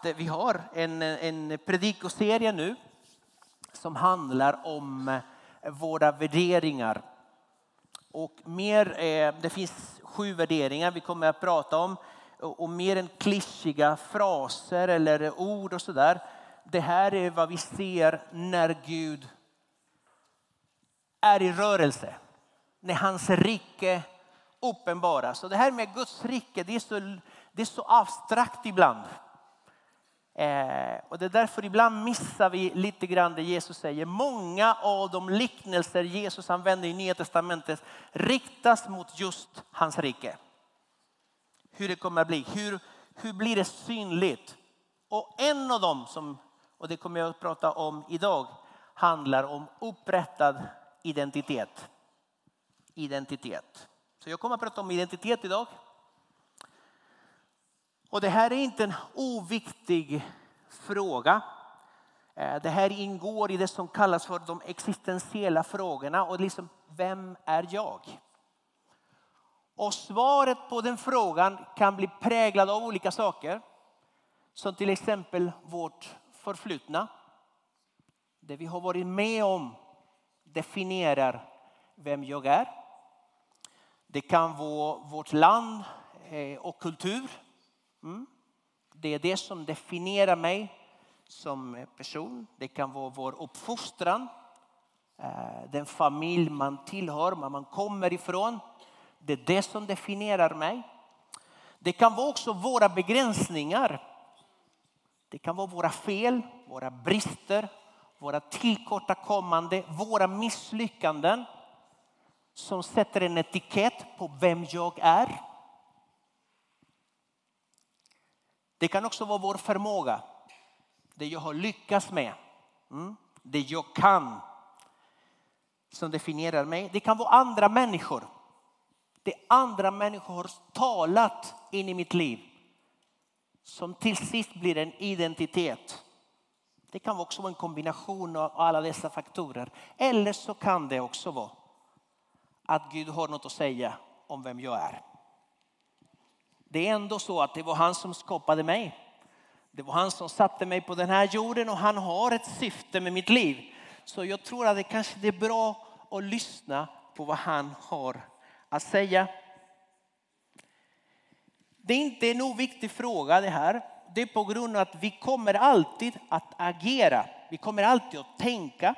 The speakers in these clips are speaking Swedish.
att vi har en, en predikoserie nu som handlar om våra värderingar. Och mer, eh, det finns sju värderingar vi kommer att prata om och mer än klyschiga fraser eller ord och sådär. Det här är vad vi ser när Gud är i rörelse. När hans rike uppenbaras. Så det här med Guds rike, det är så, det är så abstrakt ibland. Eh, och det är därför ibland missar vi lite grann det Jesus säger. Många av de liknelser Jesus använder i Nya Testamentet riktas mot just hans rike. Hur det kommer att bli, hur, hur blir det synligt? Och en av dem, som, och det kommer jag att prata om idag, handlar om upprättad identitet. Identitet. Så jag kommer att prata om identitet idag. Och det här är inte en oviktig fråga. Eh, det här ingår i det som kallas för de existentiella frågorna. Och liksom, vem är jag? Och svaret på den frågan kan bli präglad av olika saker. Som till exempel vårt förflutna. Det vi har varit med om definierar vem jag är. Det kan vara vårt land eh, och kultur. Mm. Det är det som definierar mig som eh, person. Det kan vara vår uppfostran, eh, den familj man tillhör, var man kommer ifrån. Det är det som definierar mig. Det kan vara också våra begränsningar. Det kan vara våra fel, våra brister, våra tillkortakommande, våra misslyckanden som sätter en etikett på vem jag är. Det kan också vara vår förmåga. Det jag har lyckats med. Mm. Det jag kan. Som definierar mig. Det kan vara andra människor. Det andra människor har talat in i mitt liv. Som till sist blir en identitet. Det kan också vara en kombination av alla dessa faktorer. Eller så kan det också vara att Gud har något att säga om vem jag är. Det är ändå så att det var han som skapade mig. Det var han som satte mig på den här jorden och han har ett syfte med mitt liv. Så jag tror att det kanske är bra att lyssna på vad han har att säga. Det är inte en oviktig fråga det här. Det är på grund av att vi kommer alltid att agera. Vi kommer alltid att tänka.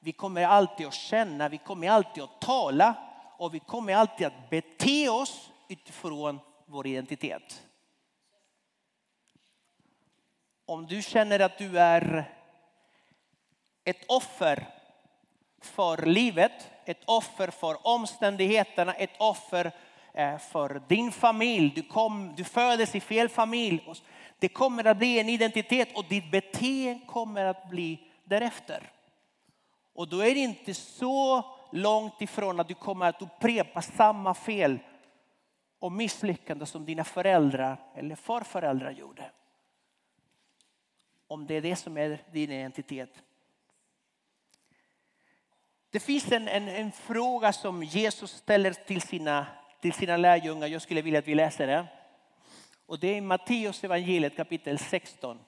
Vi kommer alltid att känna. Vi kommer alltid att tala. Och vi kommer alltid att bete oss utifrån vår identitet. Om du känner att du är ett offer för livet, ett offer för omständigheterna, ett offer eh, för din familj. Du, kom, du föddes i fel familj. Det kommer att bli en identitet och ditt beteende kommer att bli därefter. Och då är det inte så långt ifrån att du kommer att upprepa samma fel och misslyckande som dina föräldrar eller farföräldrar gjorde. Om det är det som är din identitet. Det finns en, en, en fråga som Jesus ställer till sina, till sina lärjungar. Jag skulle vilja att vi läser det. Och det är Matteus evangeliet kapitel 16.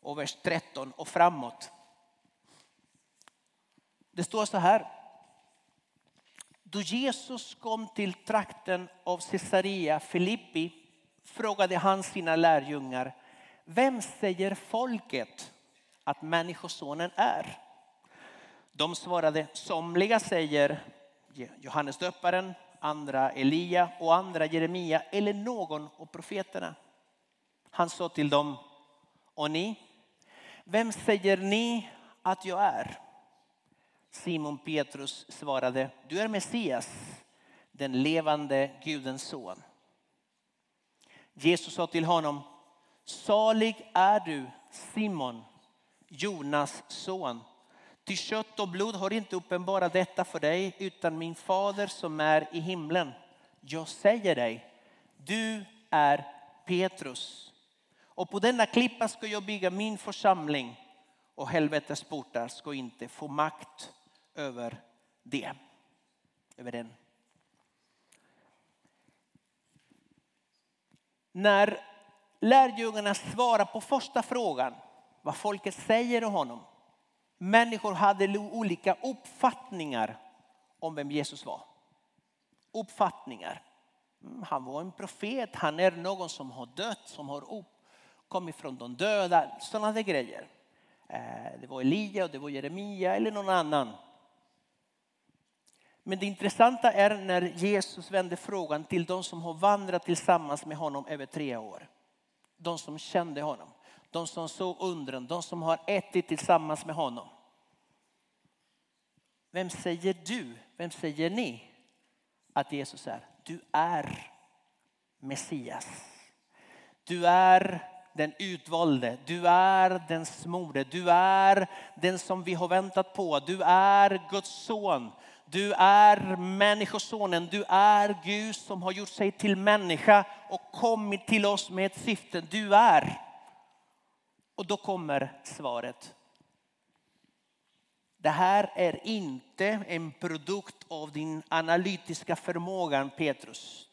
Och vers 13 och framåt. Det står så här. Då Jesus kom till trakten av Caesarea Filippi frågade han sina lärjungar, vem säger folket att människosonen är? De svarade, somliga säger Johannes döparen, andra Elia och andra Jeremia eller någon av profeterna. Han sa till dem, och ni, vem säger ni att jag är? Simon Petrus svarade, du är Messias, den levande Gudens son. Jesus sa till honom, salig är du Simon, Jonas son. Ty kött och blod har inte uppenbarat detta för dig utan min fader som är i himlen. Jag säger dig, du är Petrus. Och på denna klippa ska jag bygga min församling och helvetets portar ska inte få makt över det. Över den. När lärjungarna svarar på första frågan, vad folket säger om honom. Människor hade olika uppfattningar om vem Jesus var. Uppfattningar. Mm, han var en profet, han är någon som har dött, som har upp, kommit från de döda. Sådana där grejer. Eh, det var Elia och det var Jeremia eller någon annan. Men det intressanta är när Jesus vände frågan till de som har vandrat tillsammans med honom över tre år. De som kände honom, de som såg undren, de som har ätit tillsammans med honom. Vem säger du, vem säger ni att Jesus är? Du är Messias. Du är den utvalde, du är den smorde, du är den som vi har väntat på. Du är Guds son. Du är människosonen, du är Gud som har gjort sig till människa och kommit till oss med ett syfte. Du är. Och då kommer svaret. Det här är inte en produkt av din analytiska förmåga Petrus.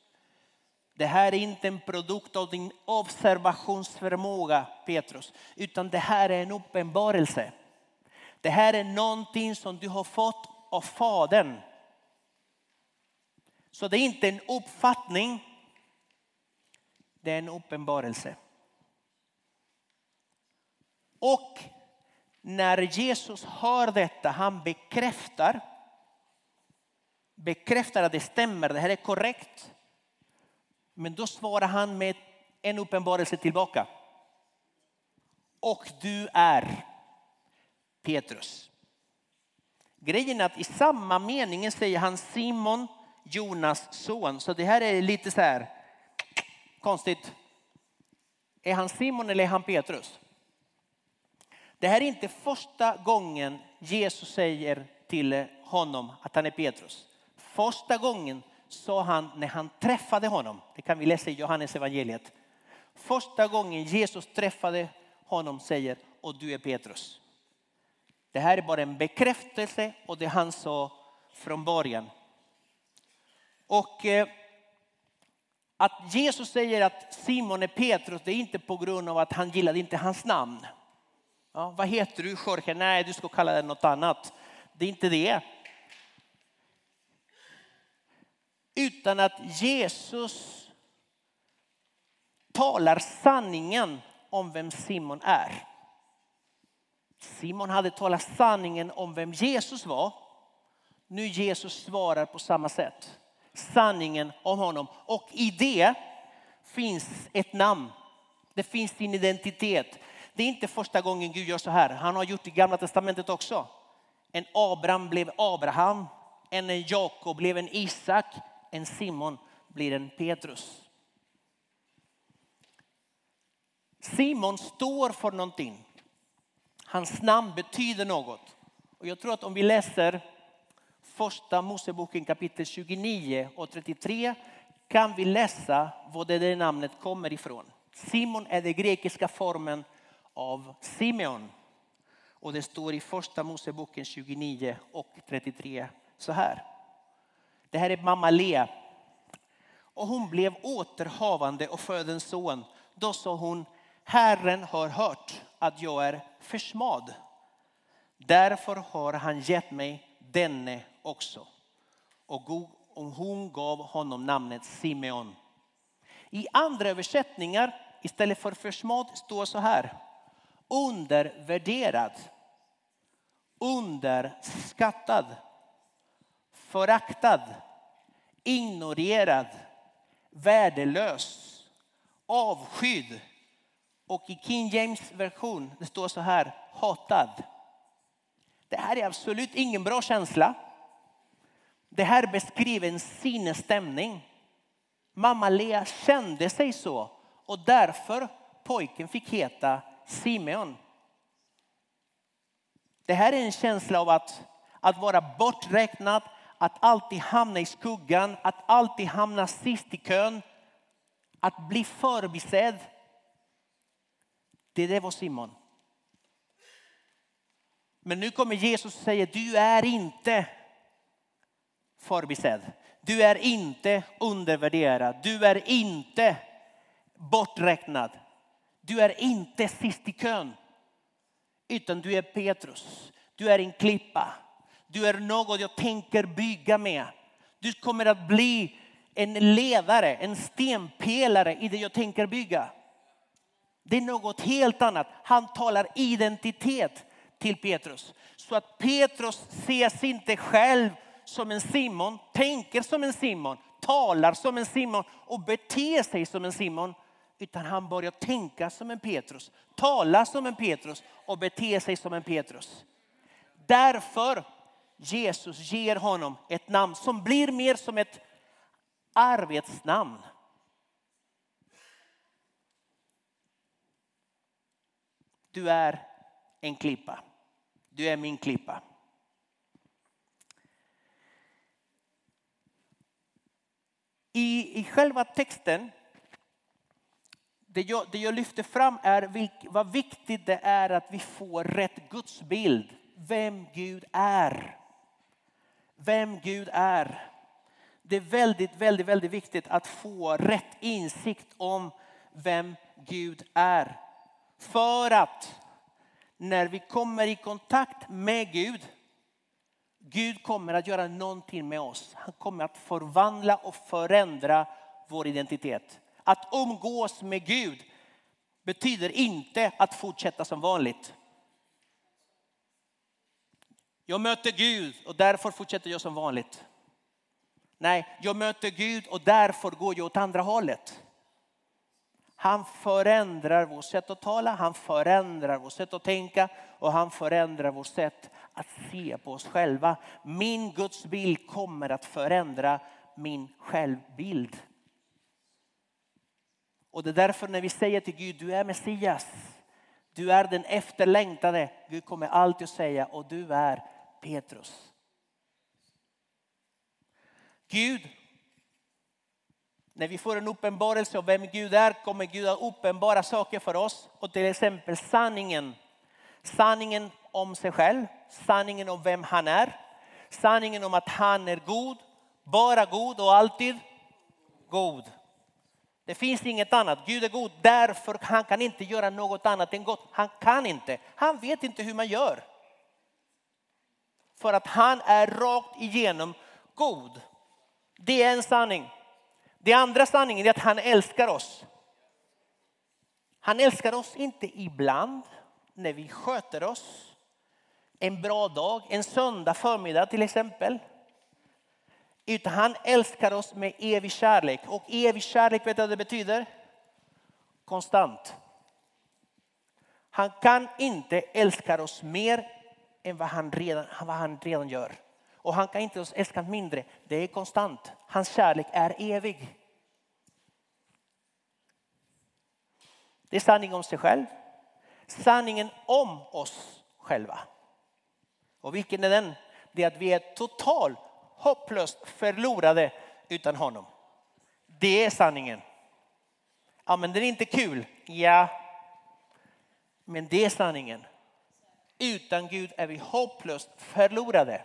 Det här är inte en produkt av din observationsförmåga Petrus, utan det här är en uppenbarelse. Det här är någonting som du har fått av Fadern. Så det är inte en uppfattning, det är en uppenbarelse. Och när Jesus hör detta, han bekräftar, bekräftar att det stämmer, det här är korrekt. Men då svarar han med en uppenbarelse tillbaka. Och du är Petrus. Grejen är att i samma mening säger han Simon, Jonas son. Så det här är lite så här konstigt. Är han Simon eller är han Petrus? Det här är inte första gången Jesus säger till honom att han är Petrus. Första gången sa han när han träffade honom. Det kan vi läsa i Johannes evangeliet. Första gången Jesus träffade honom säger och du är Petrus. Det här är bara en bekräftelse och det han sa från början. Och eh, att Jesus säger att Simon är Petrus, det är inte på grund av att han gillade inte hans namn. Ja, vad heter du Jorge? Nej, du ska kalla dig något annat. Det är inte det. Utan att Jesus talar sanningen om vem Simon är. Simon hade talat sanningen om vem Jesus var. Nu Jesus svarar på samma sätt. Sanningen om honom. Och i det finns ett namn. Det finns din identitet. Det är inte första gången Gud gör så här. Han har gjort det i gamla testamentet också. En Abraham blev Abraham. En Jakob blev en Isak. En Simon blir en Petrus. Simon står för någonting. Hans namn betyder något. Och jag tror att om vi läser första Moseboken kapitel 29 och 33 kan vi läsa var det namnet kommer ifrån. Simon är den grekiska formen av Simeon. Och det står i första Moseboken 29 och 33 så här. Det här är mamma Lea. Och hon blev återhavande och födde en son. Då sa hon, Herren har hört att jag är försmad. Därför har han gett mig denne också. Och hon gav honom namnet Simeon. I andra översättningar istället för försmad står så här. Undervärderad. Underskattad. Föraktad. Ignorerad. Värdelös. Avskydd och i King James version det står så här, hatad. Det här är absolut ingen bra känsla. Det här beskriver en sinnesstämning. Mamma Lea kände sig så och därför pojken fick heta Simeon. Det här är en känsla av att, att vara borträknad, att alltid hamna i skuggan, att alltid hamna sist i kön, att bli förbisedd det, det var Simon. Men nu kommer Jesus och säger, du är inte förbisedd. Du är inte undervärderad. Du är inte borträknad. Du är inte sist i kön. Utan du är Petrus. Du är en klippa. Du är något jag tänker bygga med. Du kommer att bli en ledare, en stenpelare i det jag tänker bygga. Det är något helt annat. Han talar identitet till Petrus. Så att Petrus ses inte själv som en Simon, tänker som en Simon, talar som en Simon och beter sig som en Simon. Utan han börjar tänka som en Petrus, tala som en Petrus och bete sig som en Petrus. Därför Jesus ger honom ett namn som blir mer som ett arbetsnamn. Du är en klippa. Du är min klippa. I, i själva texten, det jag, det jag lyfter fram är vilk, vad viktigt det är att vi får rätt gudsbild. Vem Gud är. Vem Gud är. Det är väldigt, väldigt, väldigt viktigt att få rätt insikt om vem Gud är. För att när vi kommer i kontakt med Gud, Gud kommer att göra någonting med oss. Han kommer att förvandla och förändra vår identitet. Att umgås med Gud betyder inte att fortsätta som vanligt. Jag möter Gud och därför fortsätter jag som vanligt. Nej, jag möter Gud och därför går jag åt andra hållet. Han förändrar vårt sätt att tala, han förändrar vårt sätt att tänka och han förändrar vårt sätt att se på oss själva. Min Guds bild kommer att förändra min självbild. Och det är därför när vi säger till Gud, du är Messias, du är den efterlängtade. Gud kommer alltid att säga, och du är Petrus. Gud när vi får en uppenbarelse av vem Gud är kommer Gud att uppenbara saker för oss. Och till exempel sanningen. Sanningen om sig själv, sanningen om vem han är. Sanningen om att han är god, bara god och alltid god. Det finns inget annat. Gud är god därför han kan inte göra något annat än gott. Han kan inte. Han vet inte hur man gör. För att han är rakt igenom god. Det är en sanning. Det andra sanningen är att han älskar oss. Han älskar oss inte ibland när vi sköter oss. En bra dag, en söndag förmiddag till exempel. Utan han älskar oss med evig kärlek. Och evig kärlek, vet du vad det betyder? Konstant. Han kan inte älska oss mer än vad han redan, vad han redan gör. Och han kan inte älska mindre. Det är konstant. Hans kärlek är evig. Det är sanning om sig själv. Sanningen om oss själva. Och vilken är den? Det är att vi är totalt hopplöst förlorade utan honom. Det är sanningen. Ja, men den är inte kul. Ja, men det är sanningen. Utan Gud är vi hopplöst förlorade.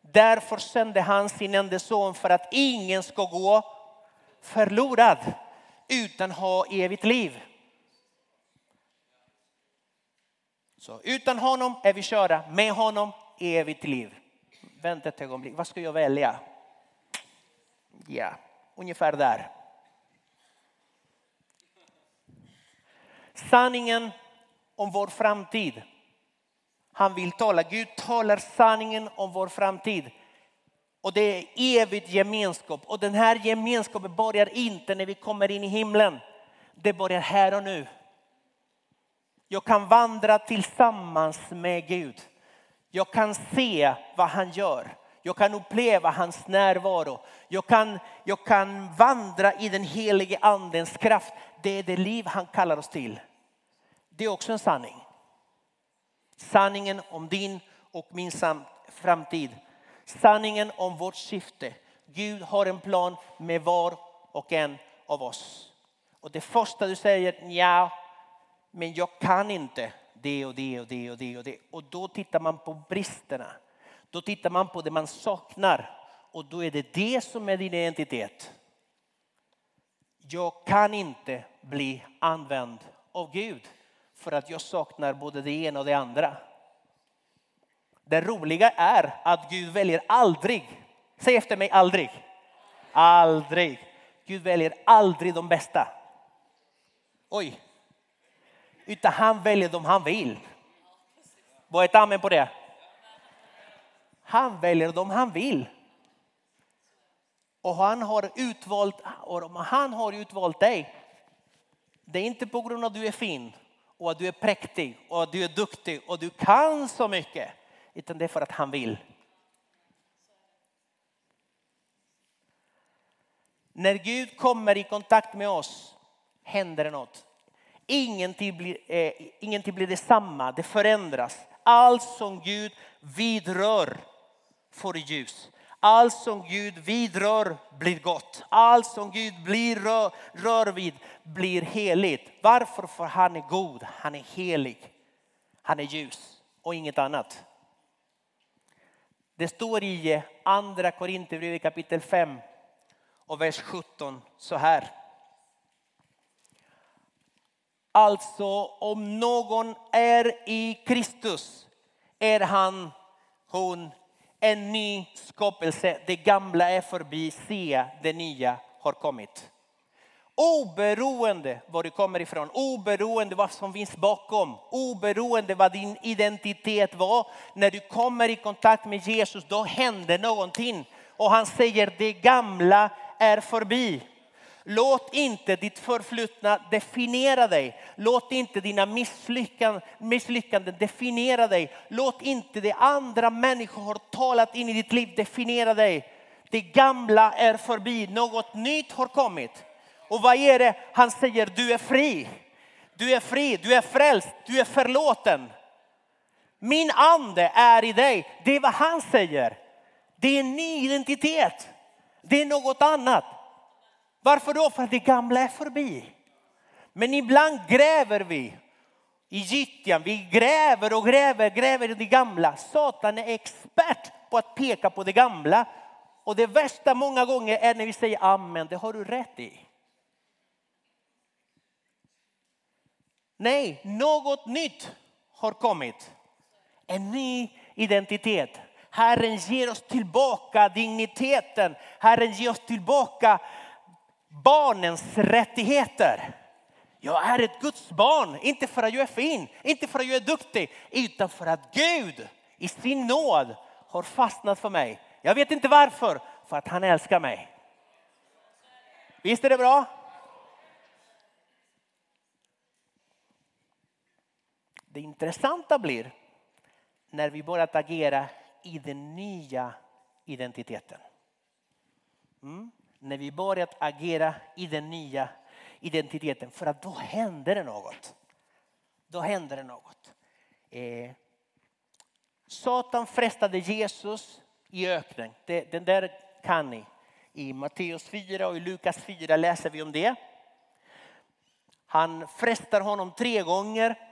Därför sände han sin enda son för att ingen ska gå förlorad utan ha evigt liv. Så utan honom är vi körda, med honom evigt liv. Vänta ett ögonblick, vad ska jag välja? Ja, ungefär där. Sanningen om vår framtid. Han vill tala, Gud talar sanningen om vår framtid. Och det är evigt gemenskap. Och den här gemenskapen börjar inte när vi kommer in i himlen. Det börjar här och nu. Jag kan vandra tillsammans med Gud. Jag kan se vad han gör. Jag kan uppleva hans närvaro. Jag kan, jag kan vandra i den helige andens kraft. Det är det liv han kallar oss till. Det är också en sanning. Sanningen om din och min framtid. Sanningen om vårt syfte. Gud har en plan med var och en av oss. Och det första du säger, ja, men jag kan inte det och det och det och det och det. Och då tittar man på bristerna. Då tittar man på det man saknar. Och då är det det som är din identitet. Jag kan inte bli använd av Gud för att jag saknar både det ena och det andra. Det roliga är att Gud väljer aldrig, säg efter mig aldrig, aldrig. Gud väljer aldrig de bästa. Oj. Utan han väljer dem han vill. Vad är ett amen på det? Han väljer dem han vill. Och han har utvalt, och han har utvalt dig. Det är inte på grund av att du är fin och att du är präktig och att du är duktig och du kan så mycket. Utan det är för att han vill. När Gud kommer i kontakt med oss händer det något. Ingenting blir, eh, ingenting blir detsamma, det förändras. Allt som Gud vidrör får ljus. Allt som Gud vidrör blir gott. Allt som Gud blir rör, rör vid blir heligt. Varför? För han är god, han är helig. Han är ljus och inget annat. Det står i andra Korinthierbrevet kapitel 5 och vers 17 så här. Alltså om någon är i Kristus är han, hon en ny skapelse. Det gamla är förbi, se det nya har kommit. Oberoende var du kommer ifrån, oberoende vad som finns bakom, oberoende vad din identitet var. När du kommer i kontakt med Jesus, då händer någonting. Och han säger det gamla är förbi. Låt inte ditt förflutna definiera dig. Låt inte dina misslyckanden, misslyckanden definiera dig. Låt inte det andra människor har talat in i ditt liv definiera dig. Det gamla är förbi, något nytt har kommit. Och vad är det han säger? Du är fri. Du är fri, du är frälst, du är förlåten. Min ande är i dig. Det är vad han säger. Det är en ny identitet. Det är något annat. Varför då? För att det gamla är förbi. Men ibland gräver vi i gyttjan. Vi gräver och gräver, gräver i det gamla. Satan är expert på att peka på det gamla. Och det värsta många gånger är när vi säger amen, det har du rätt i. Nej, något nytt har kommit. En ny identitet. Herren ger oss tillbaka digniteten. Herren ger oss tillbaka barnens rättigheter. Jag är ett Guds barn, inte för att jag är fin, inte för att jag är duktig, utan för att Gud i sin nåd har fastnat för mig. Jag vet inte varför, för att han älskar mig. Visst är det bra? Det intressanta blir när vi börjar agera i den nya identiteten. Mm när vi börjat agera i den nya identiteten. För att då händer det något. Då händer det något. Eh, Satan frestade Jesus i öknen. Det, den där kan ni. I Matteus 4 och i Lukas 4 läser vi om det. Han frestar honom tre gånger.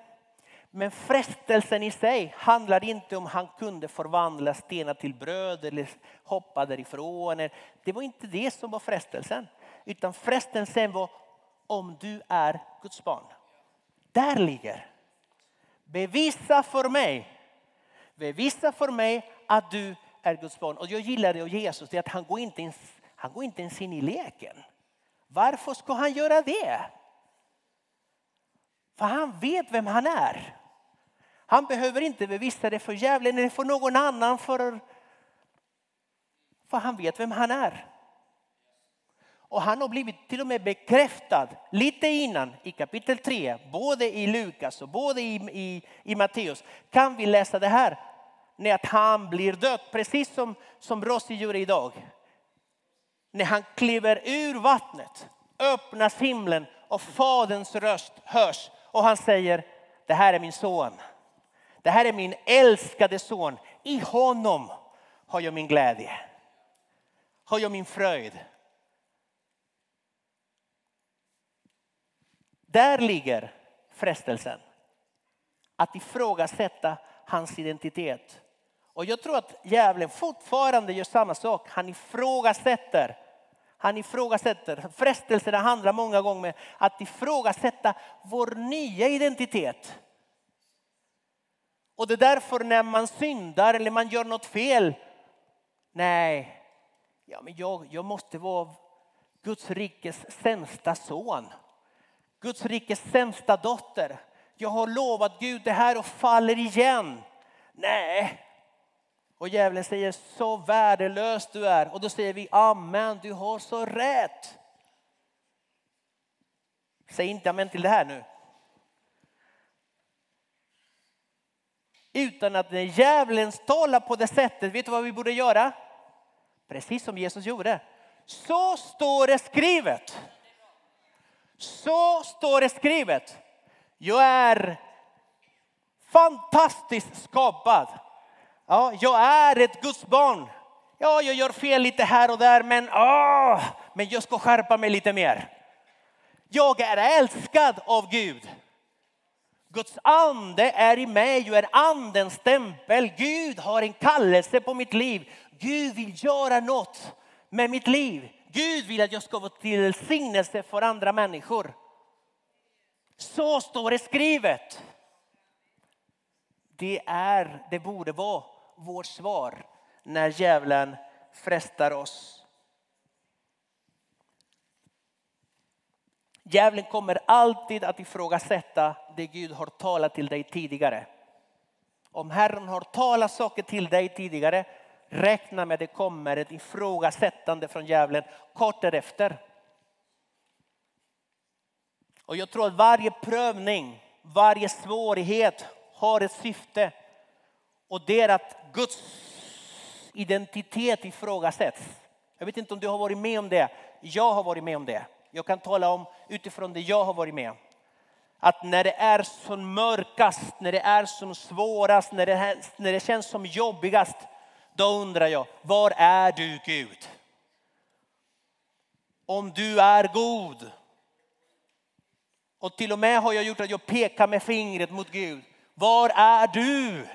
Men frestelsen i sig handlar inte om han kunde förvandla stenar till bröd eller hoppa därifrån. Det var inte det som var frestelsen. Utan frestelsen var om du är Guds barn. Där ligger. Bevisa för mig. Bevisa för mig att du är Guds barn. Och jag gillar det av Jesus, det är att han går inte ens, han går inte ens in i leken. Varför ska han göra det? För han vet vem han är. Han behöver inte bevisa det för djävulen eller för någon annan. För, för han vet vem han är. Och han har blivit till och med bekräftad lite innan i kapitel 3, både i Lukas och både i, i, i Matteus. Kan vi läsa det här? När att han blir död, precis som, som Rossi gjorde idag. När han kliver ur vattnet öppnas himlen och faderns röst hörs. Och han säger, det här är min son. Det här är min älskade son. I honom har jag min glädje. Har jag min fröjd. Där ligger frestelsen. Att ifrågasätta hans identitet. Och jag tror att djävulen fortfarande gör samma sak. Han ifrågasätter Han ifrågasätter. Frestelserna handlar många gånger om att ifrågasätta vår nya identitet. Och det är därför när man syndar eller man gör något fel. Nej, ja, men jag, jag måste vara Guds rikes sämsta son. Guds rikes sämsta dotter. Jag har lovat Gud det här och faller igen. Nej. Och djävulen säger så värdelös du är. Och då säger vi amen, du har så rätt. Säg inte amen till det här nu. Utan att när djävulen talar på det sättet, vet du vad vi borde göra? Precis som Jesus gjorde. Så står det skrivet. Så står det skrivet. Jag är fantastiskt skapad. Ja, jag är ett Guds barn. Ja, jag gör fel lite här och där, men, åh, men jag ska skärpa mig lite mer. Jag är älskad av Gud. Guds ande är i mig och är andens stämpel. Gud har en kallelse på mitt liv. Gud vill göra något med mitt liv. Gud vill att jag ska vara till välsignelse för andra människor. Så står det skrivet. Det är, det borde vara vårt svar när djävulen frestar oss. Djävulen kommer alltid att ifrågasätta det Gud har talat till dig tidigare. Om Herren har talat saker till dig tidigare, räkna med att det kommer ett ifrågasättande från djävulen kort därefter. Och jag tror att varje prövning, varje svårighet har ett syfte. Och det är att Guds identitet ifrågasätts. Jag vet inte om du har varit med om det. Jag har varit med om det. Jag kan tala om utifrån det jag har varit med om. Att när det är som mörkast, när det är som svårast, när det, när det känns som jobbigast. Då undrar jag, var är du Gud? Om du är god. Och till och med har jag gjort att jag pekar med fingret mot Gud. Var är du?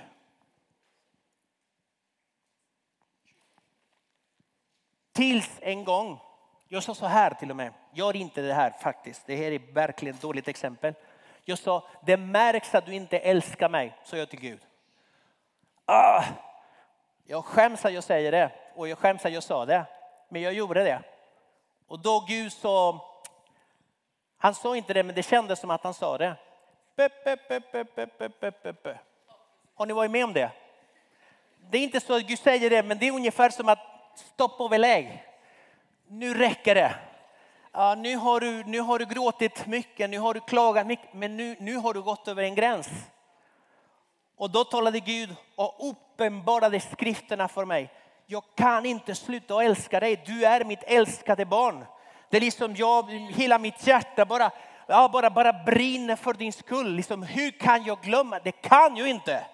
Tills en gång, jag sa så här till och med, gör inte det här faktiskt, det här är verkligen ett dåligt exempel. Jag sa, det märks att du inte älskar mig, sa jag till Gud. Ah, jag skäms att jag säger det och jag skäms att jag sa det, men jag gjorde det. Och då Gud sa, han sa inte det men det kändes som att han sa det. Har ni varit med om det? Det är inte så att Gud säger det men det är ungefär som att stopp och belägg. Nu räcker det. Ja, nu, har du, nu har du gråtit mycket, nu har du klagat mycket, men nu, nu har du gått över en gräns. Och då talade Gud och uppenbarade skrifterna för mig. Jag kan inte sluta att älska dig, du är mitt älskade barn. Det är liksom jag, hela mitt hjärta bara, ja, bara, bara brinner för din skull. Liksom, hur kan jag glömma? Det kan jag inte.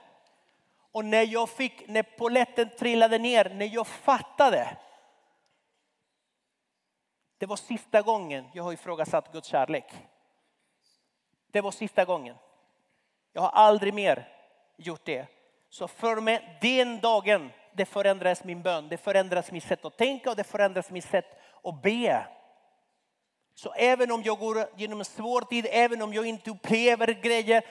Och när jag fick, när poletten trillade ner, när jag fattade. Det var sista gången jag har ifrågasatt Guds kärlek. Det var sista gången. Jag har aldrig mer gjort det. Så för mig, den dagen, det förändrades min bön, det förändrades mitt sätt att tänka och det förändrades mitt sätt att be. Så även om jag går genom en svår tid, även om jag inte upplever grejer,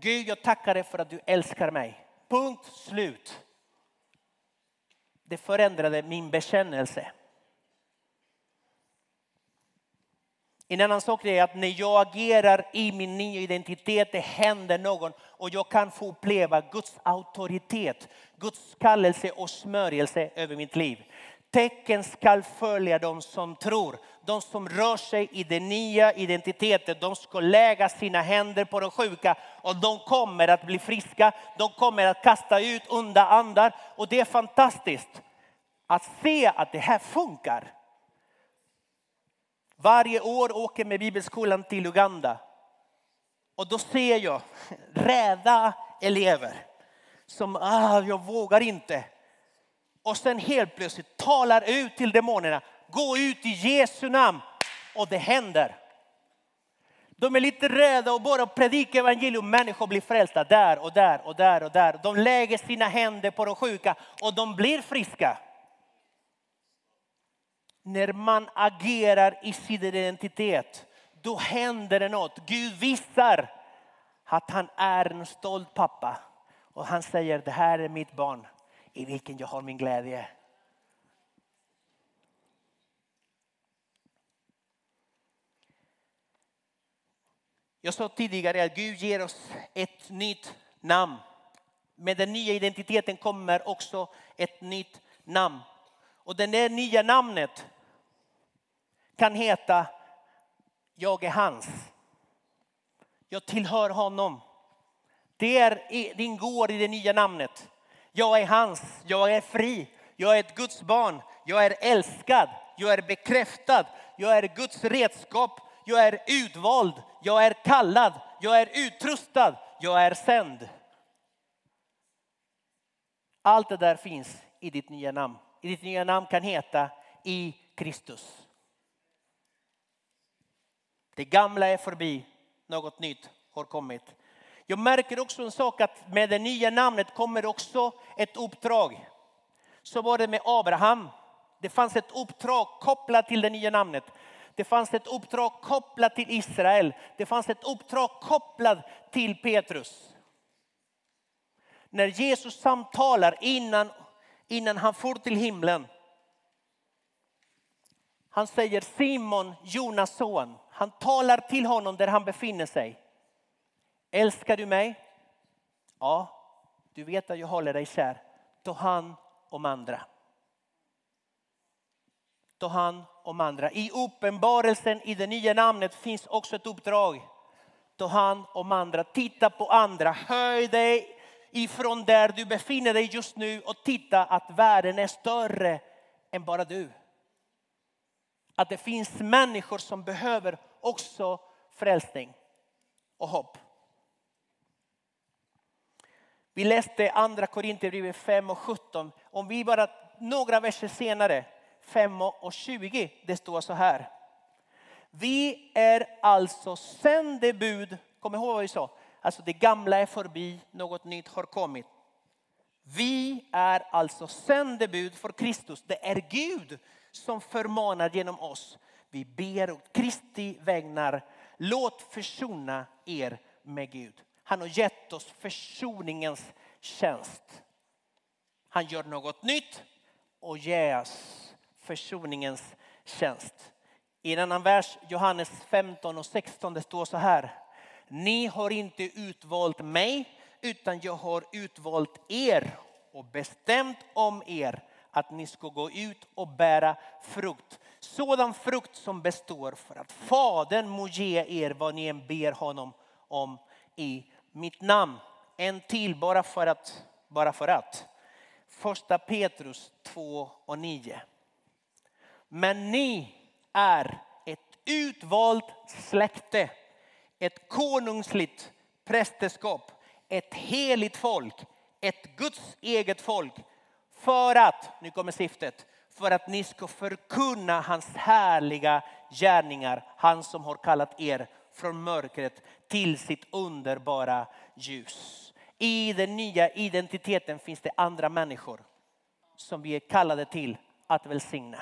Gud jag tackar dig för att du älskar mig. Punkt slut. Det förändrade min bekännelse. En annan sak är att när jag agerar i min nya identitet, det händer någon och jag kan få uppleva Guds auktoritet, Guds kallelse och smörjelse över mitt liv. Tecken skall följa de som tror. De som rör sig i den nya identiteten, de ska lägga sina händer på de sjuka och de kommer att bli friska. De kommer att kasta ut onda andar och det är fantastiskt att se att det här funkar. Varje år åker med bibelskolan till Uganda och då ser jag rädda elever som ah, jag vågar inte och sen helt plötsligt talar ut till demonerna. Gå ut i Jesu namn. Och det händer. De är lite rädda och bara predikar evangelium. Människor blir frälsta där och där och där och där. De lägger sina händer på de sjuka och de blir friska när man agerar i sin identitet, då händer det något. Gud visar att han är en stolt pappa. Och han säger, det här är mitt barn i vilken jag har min glädje. Jag sa tidigare att Gud ger oss ett nytt namn. Med den nya identiteten kommer också ett nytt namn. Och det där nya namnet kan heta Jag är hans. Jag tillhör honom. Det, är, ingår i det nya namnet. Jag är hans, jag är fri, jag är ett Guds barn, jag är älskad, jag är bekräftad, jag är Guds redskap, jag är utvald, jag är kallad, jag är utrustad, jag är sänd. Allt det där finns i ditt nya namn. I ditt nya namn kan heta i Kristus. Det gamla är förbi, något nytt har kommit. Jag märker också en sak att med det nya namnet kommer också ett uppdrag. Så var det med Abraham. Det fanns ett uppdrag kopplat till det nya namnet. Det fanns ett uppdrag kopplat till Israel. Det fanns ett uppdrag kopplat till Petrus. När Jesus samtalar innan, innan han for till himlen. Han säger Simon, Jonas son. Han talar till honom där han befinner sig. Älskar du mig? Ja, du vet att jag håller dig kär. Ta hand om andra. Ta hand om andra. I uppenbarelsen i det nya namnet finns också ett uppdrag. Ta hand om andra, titta på andra, höj dig ifrån där du befinner dig just nu och titta att världen är större än bara du. Att det finns människor som behöver också frälsning och hopp. Vi läste andra Korinthierbrevet 5 och 17. Om vi bara några verser senare, 5 och 20, det står så här. Vi är alltså sändebud, kom ihåg vad vi sa, alltså det gamla är förbi, något nytt har kommit. Vi är alltså sändebud för Kristus. Det är Gud som förmanar genom oss. Vi ber åt Kristi vägnar. Låt försona er med Gud. Han har gett oss försoningens tjänst. Han gör något nytt och ger oss försoningens tjänst. I en annan vers, Johannes 15 och 16, det står så här. Ni har inte utvalt mig utan jag har utvalt er och bestämt om er att ni ska gå ut och bära frukt. Sådan frukt som består för att Fadern må ge er vad ni än ber honom om i mitt namn. En till bara för att. Bara för att. Första Petrus 2 och 9. Men ni är ett utvalt släkte, ett konungsligt prästerskap, ett heligt folk, ett Guds eget folk. För att, nu kommer syftet, för att ni ska förkunna hans härliga gärningar, han som har kallat er från mörkret till sitt underbara ljus. I den nya identiteten finns det andra människor som vi är kallade till att välsigna.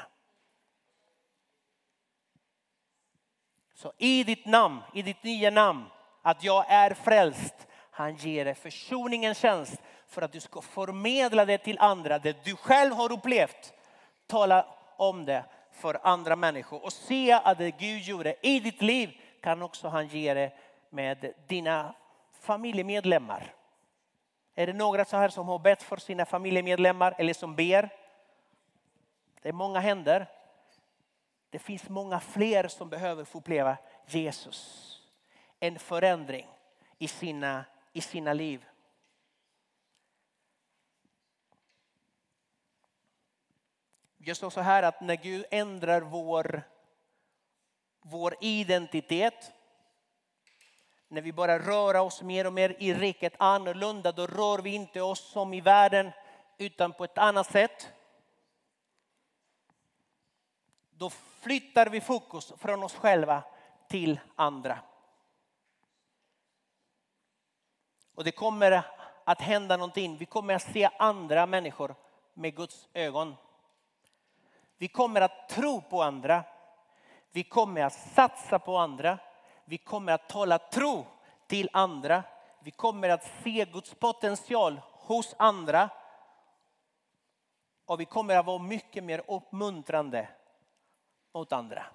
Så i ditt namn, i ditt nya namn, att jag är frälst. Han ger dig försoningens tjänst för att du ska förmedla det till andra. Det du själv har upplevt. Tala om det för andra människor och se att det Gud gjorde i ditt liv kan också han ge det med dina familjemedlemmar. Är det några så här som har bett för sina familjemedlemmar eller som ber? Det är många händer. Det finns många fler som behöver få uppleva Jesus. En förändring i sina, i sina liv. Jag står så här att när Gud ändrar vår, vår identitet när vi börjar röra oss mer och mer i riket annorlunda, då rör vi inte oss som i världen utan på ett annat sätt. Då flyttar vi fokus från oss själva till andra. Och det kommer att hända någonting. Vi kommer att se andra människor med Guds ögon. Vi kommer att tro på andra. Vi kommer att satsa på andra. Vi kommer att tala tro till andra. Vi kommer att se Guds potential hos andra. Och vi kommer att vara mycket mer uppmuntrande mot andra.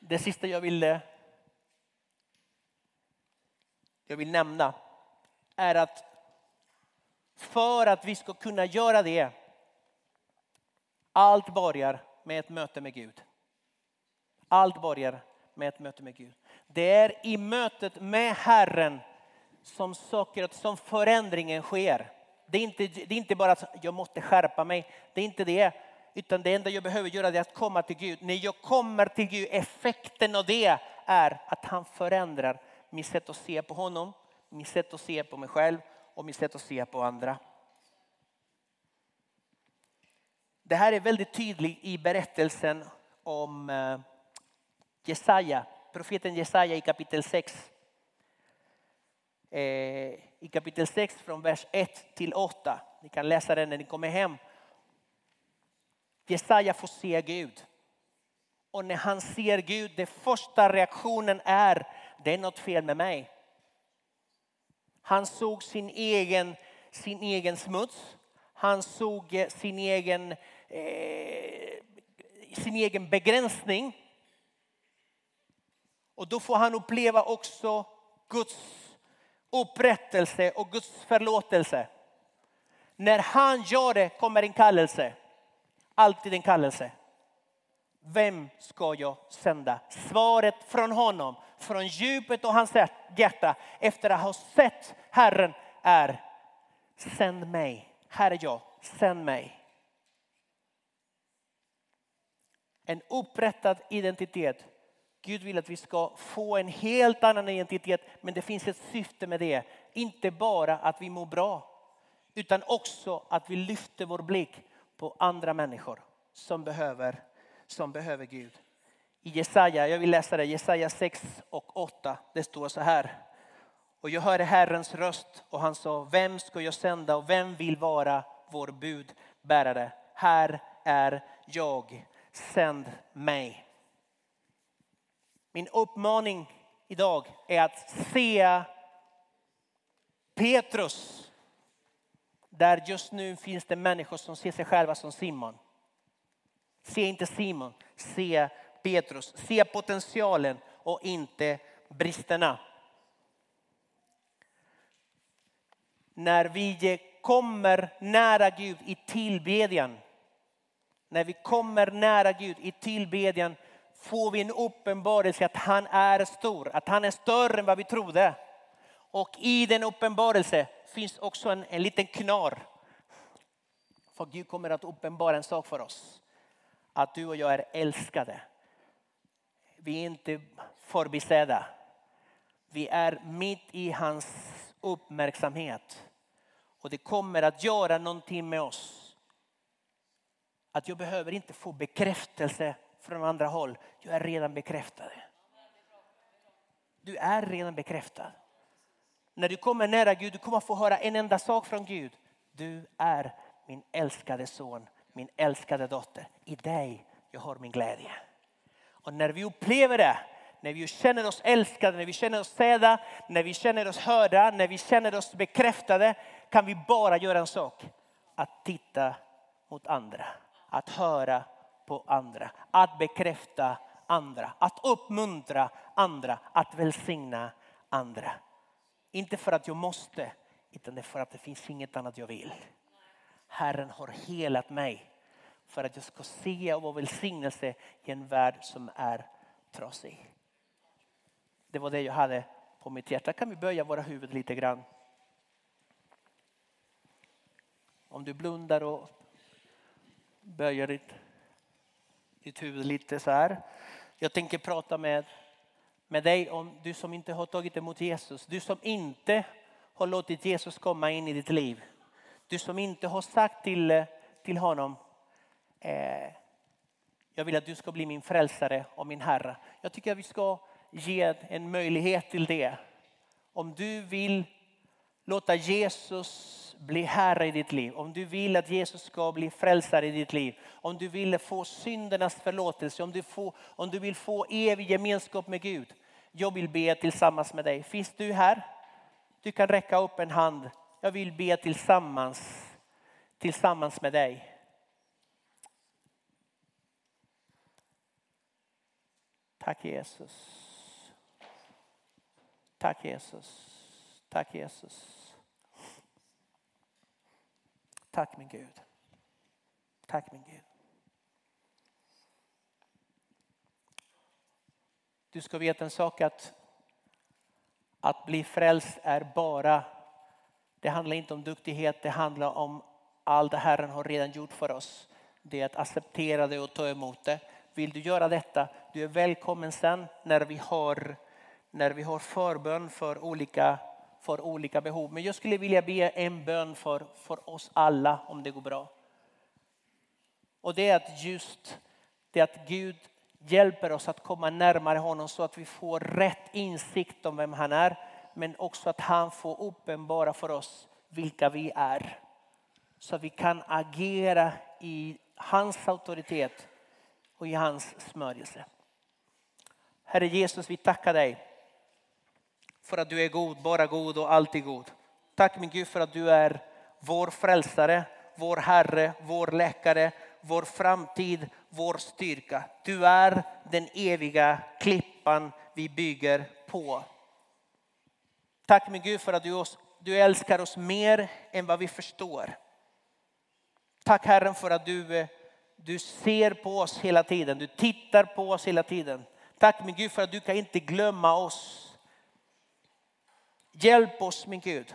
Det sista jag vill, jag vill nämna är att för att vi ska kunna göra det, allt börjar med ett möte med Gud. Allt börjar med ett möte med Gud. Det är i mötet med Herren som saker som förändringen sker. Det är, inte, det är inte bara att jag måste skärpa mig. Det är inte det. Utan det enda jag behöver göra är att komma till Gud. När jag kommer till Gud, effekten av det är att han förändrar mitt sätt att se på honom, mitt sätt att se på mig själv och mitt sätt att se på andra. Det här är väldigt tydligt i berättelsen om eh, Jesaja, profeten Jesaja i kapitel 6. Eh, I kapitel 6 från vers 1 till 8. Ni kan läsa den när ni kommer hem. Jesaja får se Gud. Och när han ser Gud, den första reaktionen är, det är något fel med mig. Han såg sin egen, sin egen smuts. Han såg eh, sin egen, eh, sin egen begränsning. Och då får han uppleva också Guds upprättelse och Guds förlåtelse. När han gör det kommer en kallelse. Alltid en kallelse. Vem ska jag sända? Svaret från honom, från djupet av hans hjärta efter att ha sett Herren är sänd mig. Här är jag, sänd mig. En upprättad identitet. Gud vill att vi ska få en helt annan identitet men det finns ett syfte med det. Inte bara att vi mår bra utan också att vi lyfter vår blick på andra människor som behöver, som behöver Gud. I Jesaja, jag vill läsa det, Jesaja 6 och 8. Det står så här. Och jag hörde Herrens röst och han sa, vem ska jag sända och vem vill vara vår budbärare? Här är jag, sänd mig. Min uppmaning idag är att se Petrus där just nu finns det människor som ser sig själva som Simon. Se inte Simon, se Petrus. Se potentialen och inte bristerna. När vi kommer nära Gud i tillbedjan, när vi kommer nära Gud i tillbedjan får vi en uppenbarelse att han är stor, att han är större än vad vi trodde. Och i den uppenbarelse finns också en, en liten knar. För Gud kommer att uppenbara en sak för oss. Att du och jag är älskade. Vi är inte förbisedda. Vi är mitt i hans uppmärksamhet. Och det kommer att göra någonting med oss. Att jag behöver inte få bekräftelse från andra håll. Jag är redan bekräftad. Du är redan bekräftad. När du kommer nära Gud, du kommer få höra en enda sak från Gud. Du är min älskade son, min älskade dotter. I dig jag har min glädje. Och när vi upplever det, när vi känner oss älskade, när vi känner oss sedda, när vi känner oss hörda, när vi känner oss bekräftade kan vi bara göra en sak. Att titta mot andra, att höra på andra, att bekräfta andra, att uppmuntra andra, att välsigna andra. Inte för att jag måste, utan det för att det finns inget annat jag vill. Herren har helat mig för att jag ska se och vara välsignelse i en värld som är trasig. Det var det jag hade på mitt hjärta. Kan vi böja våra huvud lite grann? Om du blundar och böjer ditt, ditt huvud lite så här. Jag tänker prata med med dig om du som inte har tagit emot Jesus. Du som inte har låtit Jesus komma in i ditt liv. Du som inte har sagt till, till honom eh, jag vill att du ska bli min frälsare och min Herre. Jag tycker att vi ska ge en möjlighet till det. Om du vill låta Jesus bli Herre i ditt liv, om du vill att Jesus ska bli frälsare i ditt liv, om du vill få syndernas förlåtelse, om du, får, om du vill få evig gemenskap med Gud. Jag vill be tillsammans med dig. Finns du här? Du kan räcka upp en hand. Jag vill be tillsammans, tillsammans med dig. Tack Jesus. Tack Jesus. Tack Jesus. Tack min Gud. Tack min Gud. Du ska veta en sak att att bli frälst är bara, det handlar inte om duktighet, det handlar om allt det Herren har redan gjort för oss. Det är att acceptera det och ta emot det. Vill du göra detta, du är välkommen sen när vi har, när vi har förbön för olika för olika behov. Men jag skulle vilja be en bön för, för oss alla om det går bra. Och det är att just det att Gud hjälper oss att komma närmare honom så att vi får rätt insikt om vem han är. Men också att han får uppenbara för oss vilka vi är. Så att vi kan agera i hans auktoritet och i hans smörjelse. Herre Jesus, vi tackar dig för att du är god, bara god och alltid god. Tack min Gud för att du är vår frälsare, vår Herre, vår läkare, vår framtid, vår styrka. Du är den eviga klippan vi bygger på. Tack min Gud för att du, du älskar oss mer än vad vi förstår. Tack Herren för att du, du ser på oss hela tiden, du tittar på oss hela tiden. Tack min Gud för att du kan inte glömma oss. Hjälp oss min Gud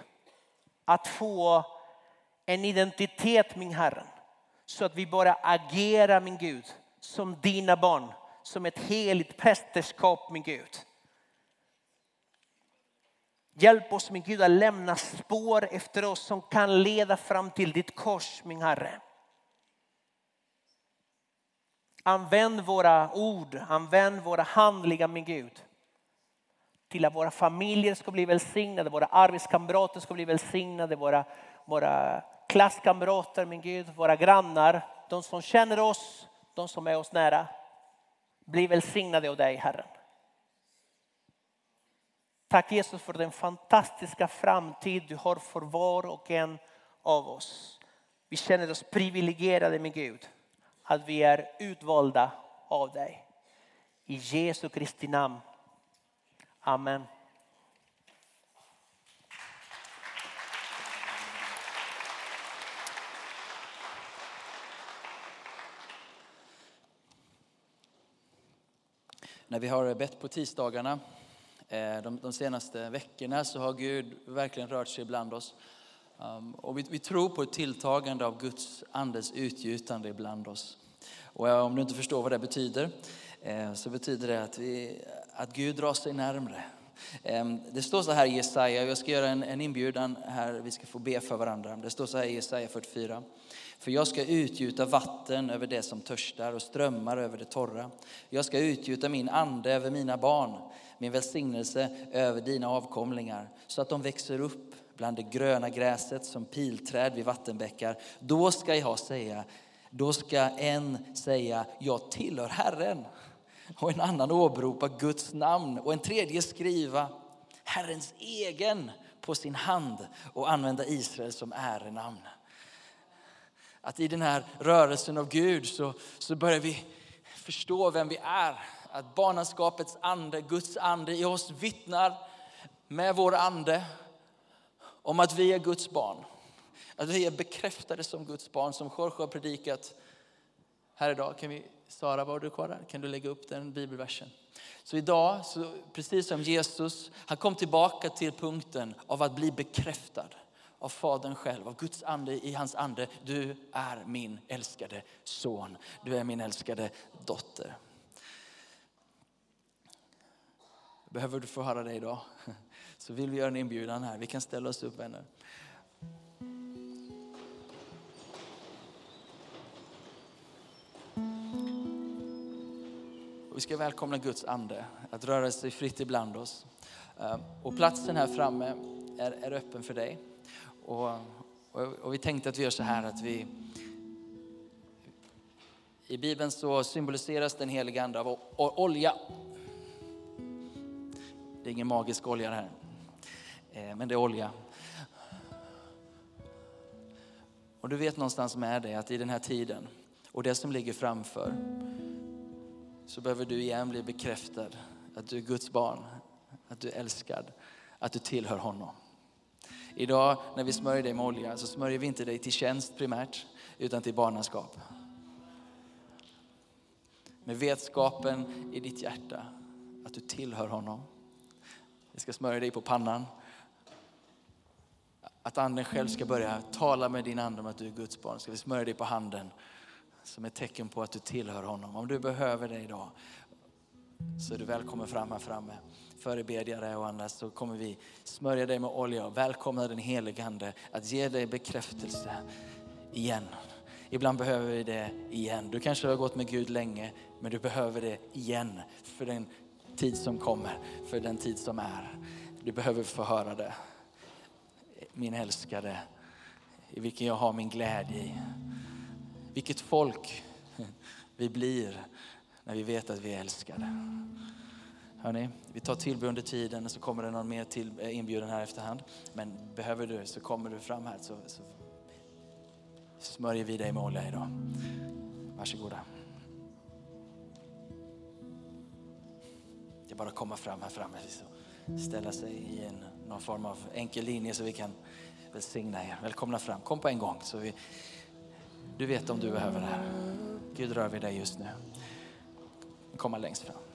att få en identitet min Herre. Så att vi bara agerar min Gud som dina barn. Som ett heligt prästerskap min Gud. Hjälp oss min Gud att lämna spår efter oss som kan leda fram till ditt kors min Herre. Använd våra ord, använd våra handlingar min Gud till att våra familjer ska bli välsignade, våra arbetskamrater ska bli välsignade, våra, våra klasskamrater, min Gud, våra grannar, de som känner oss, de som är oss nära. Bli välsignade av dig Herren. Tack Jesus för den fantastiska framtid du har för var och en av oss. Vi känner oss privilegierade med Gud att vi är utvalda av dig. I Jesu Kristi namn. Amen. När vi har bett på tisdagarna eh, de, de senaste veckorna så har Gud verkligen rört sig bland oss. Um, och vi, vi, tror på ett tilltagande av Guds andes utgjutande ibland oss. Och om du inte förstår vad det betyder eh, så betyder det att vi att Gud drar sig närmre. Ehm, det står så här i Jesaja, jag ska göra en, en inbjudan här, vi ska få be för varandra. Det står så här i Jesaja 44. För jag ska utgjuta vatten över det som törstar och strömmar över det torra. Jag ska utgjuta min ande över mina barn, min välsignelse över dina avkomlingar, så att de växer upp bland det gröna gräset som pilträd vid vattenbäckar. Då ska jag säga, då ska en säga, jag tillhör Herren och en annan åberopa Guds namn och en tredje skriva Herrens egen på sin hand och använda Israel som ärenamn. Att i den här rörelsen av Gud så, så börjar vi förstå vem vi är. Att barnaskapets ande, Guds ande i oss vittnar med vår ande om att vi är Guds barn. Att vi är bekräftade som Guds barn, som Jorge har predikat här idag. Kan vi Sara, var du kvar där? Kan du lägga upp den bibelversen? Så idag, så precis som Jesus, han kom tillbaka till punkten av att bli bekräftad av Fadern själv, av Guds ande i hans ande. Du är min älskade son, du är min älskade dotter. Behöver du få höra det idag? Så vill vi göra en inbjudan här. Vi kan ställa oss upp vänner. Och vi ska välkomna Guds ande att röra sig fritt ibland oss. Eh, och platsen här framme är, är öppen för dig. Och, och, och vi tänkte att vi gör så här att vi i Bibeln så symboliseras den heliga ande av olja. Det är ingen magisk olja det här, eh, men det är olja. Och du vet någonstans med dig att i den här tiden och det som ligger framför så behöver du igen bli bekräftad att du är Guds barn, att du är älskad, att du tillhör honom. Idag när vi smörjer dig med olja så smörjer vi inte dig till tjänst primärt utan till barnaskap. Med vetskapen i ditt hjärta att du tillhör honom. Vi ska smörja dig på pannan. Att anden själv ska börja tala med din ande om att du är Guds barn. Ska vi smörja dig på handen som ett tecken på att du tillhör honom. Om du behöver det idag så är du välkommen fram här framme. Förebedjare och andra så kommer vi smörja dig med olja och välkomna den helige Ande att ge dig bekräftelse igen. Ibland behöver vi det igen. Du kanske har gått med Gud länge men du behöver det igen för den tid som kommer, för den tid som är. Du behöver få höra det. Min älskade, i vilken jag har min glädje i. Vilket folk vi blir när vi vet att vi är älskade. Hörrni, vi tar tillbe under tiden och så kommer det någon mer till, eh, inbjuden här efterhand. Men behöver du så kommer du fram här så, så smörjer vi dig med olja idag. Varsågoda. Det är bara att komma fram här framme. och Ställa sig i en, någon form av enkel linje så vi kan välsigna er. Välkomna fram. Kom på en gång. Så vi, du vet om du behöver det här. Gud rör vid dig just nu. Komma längst fram.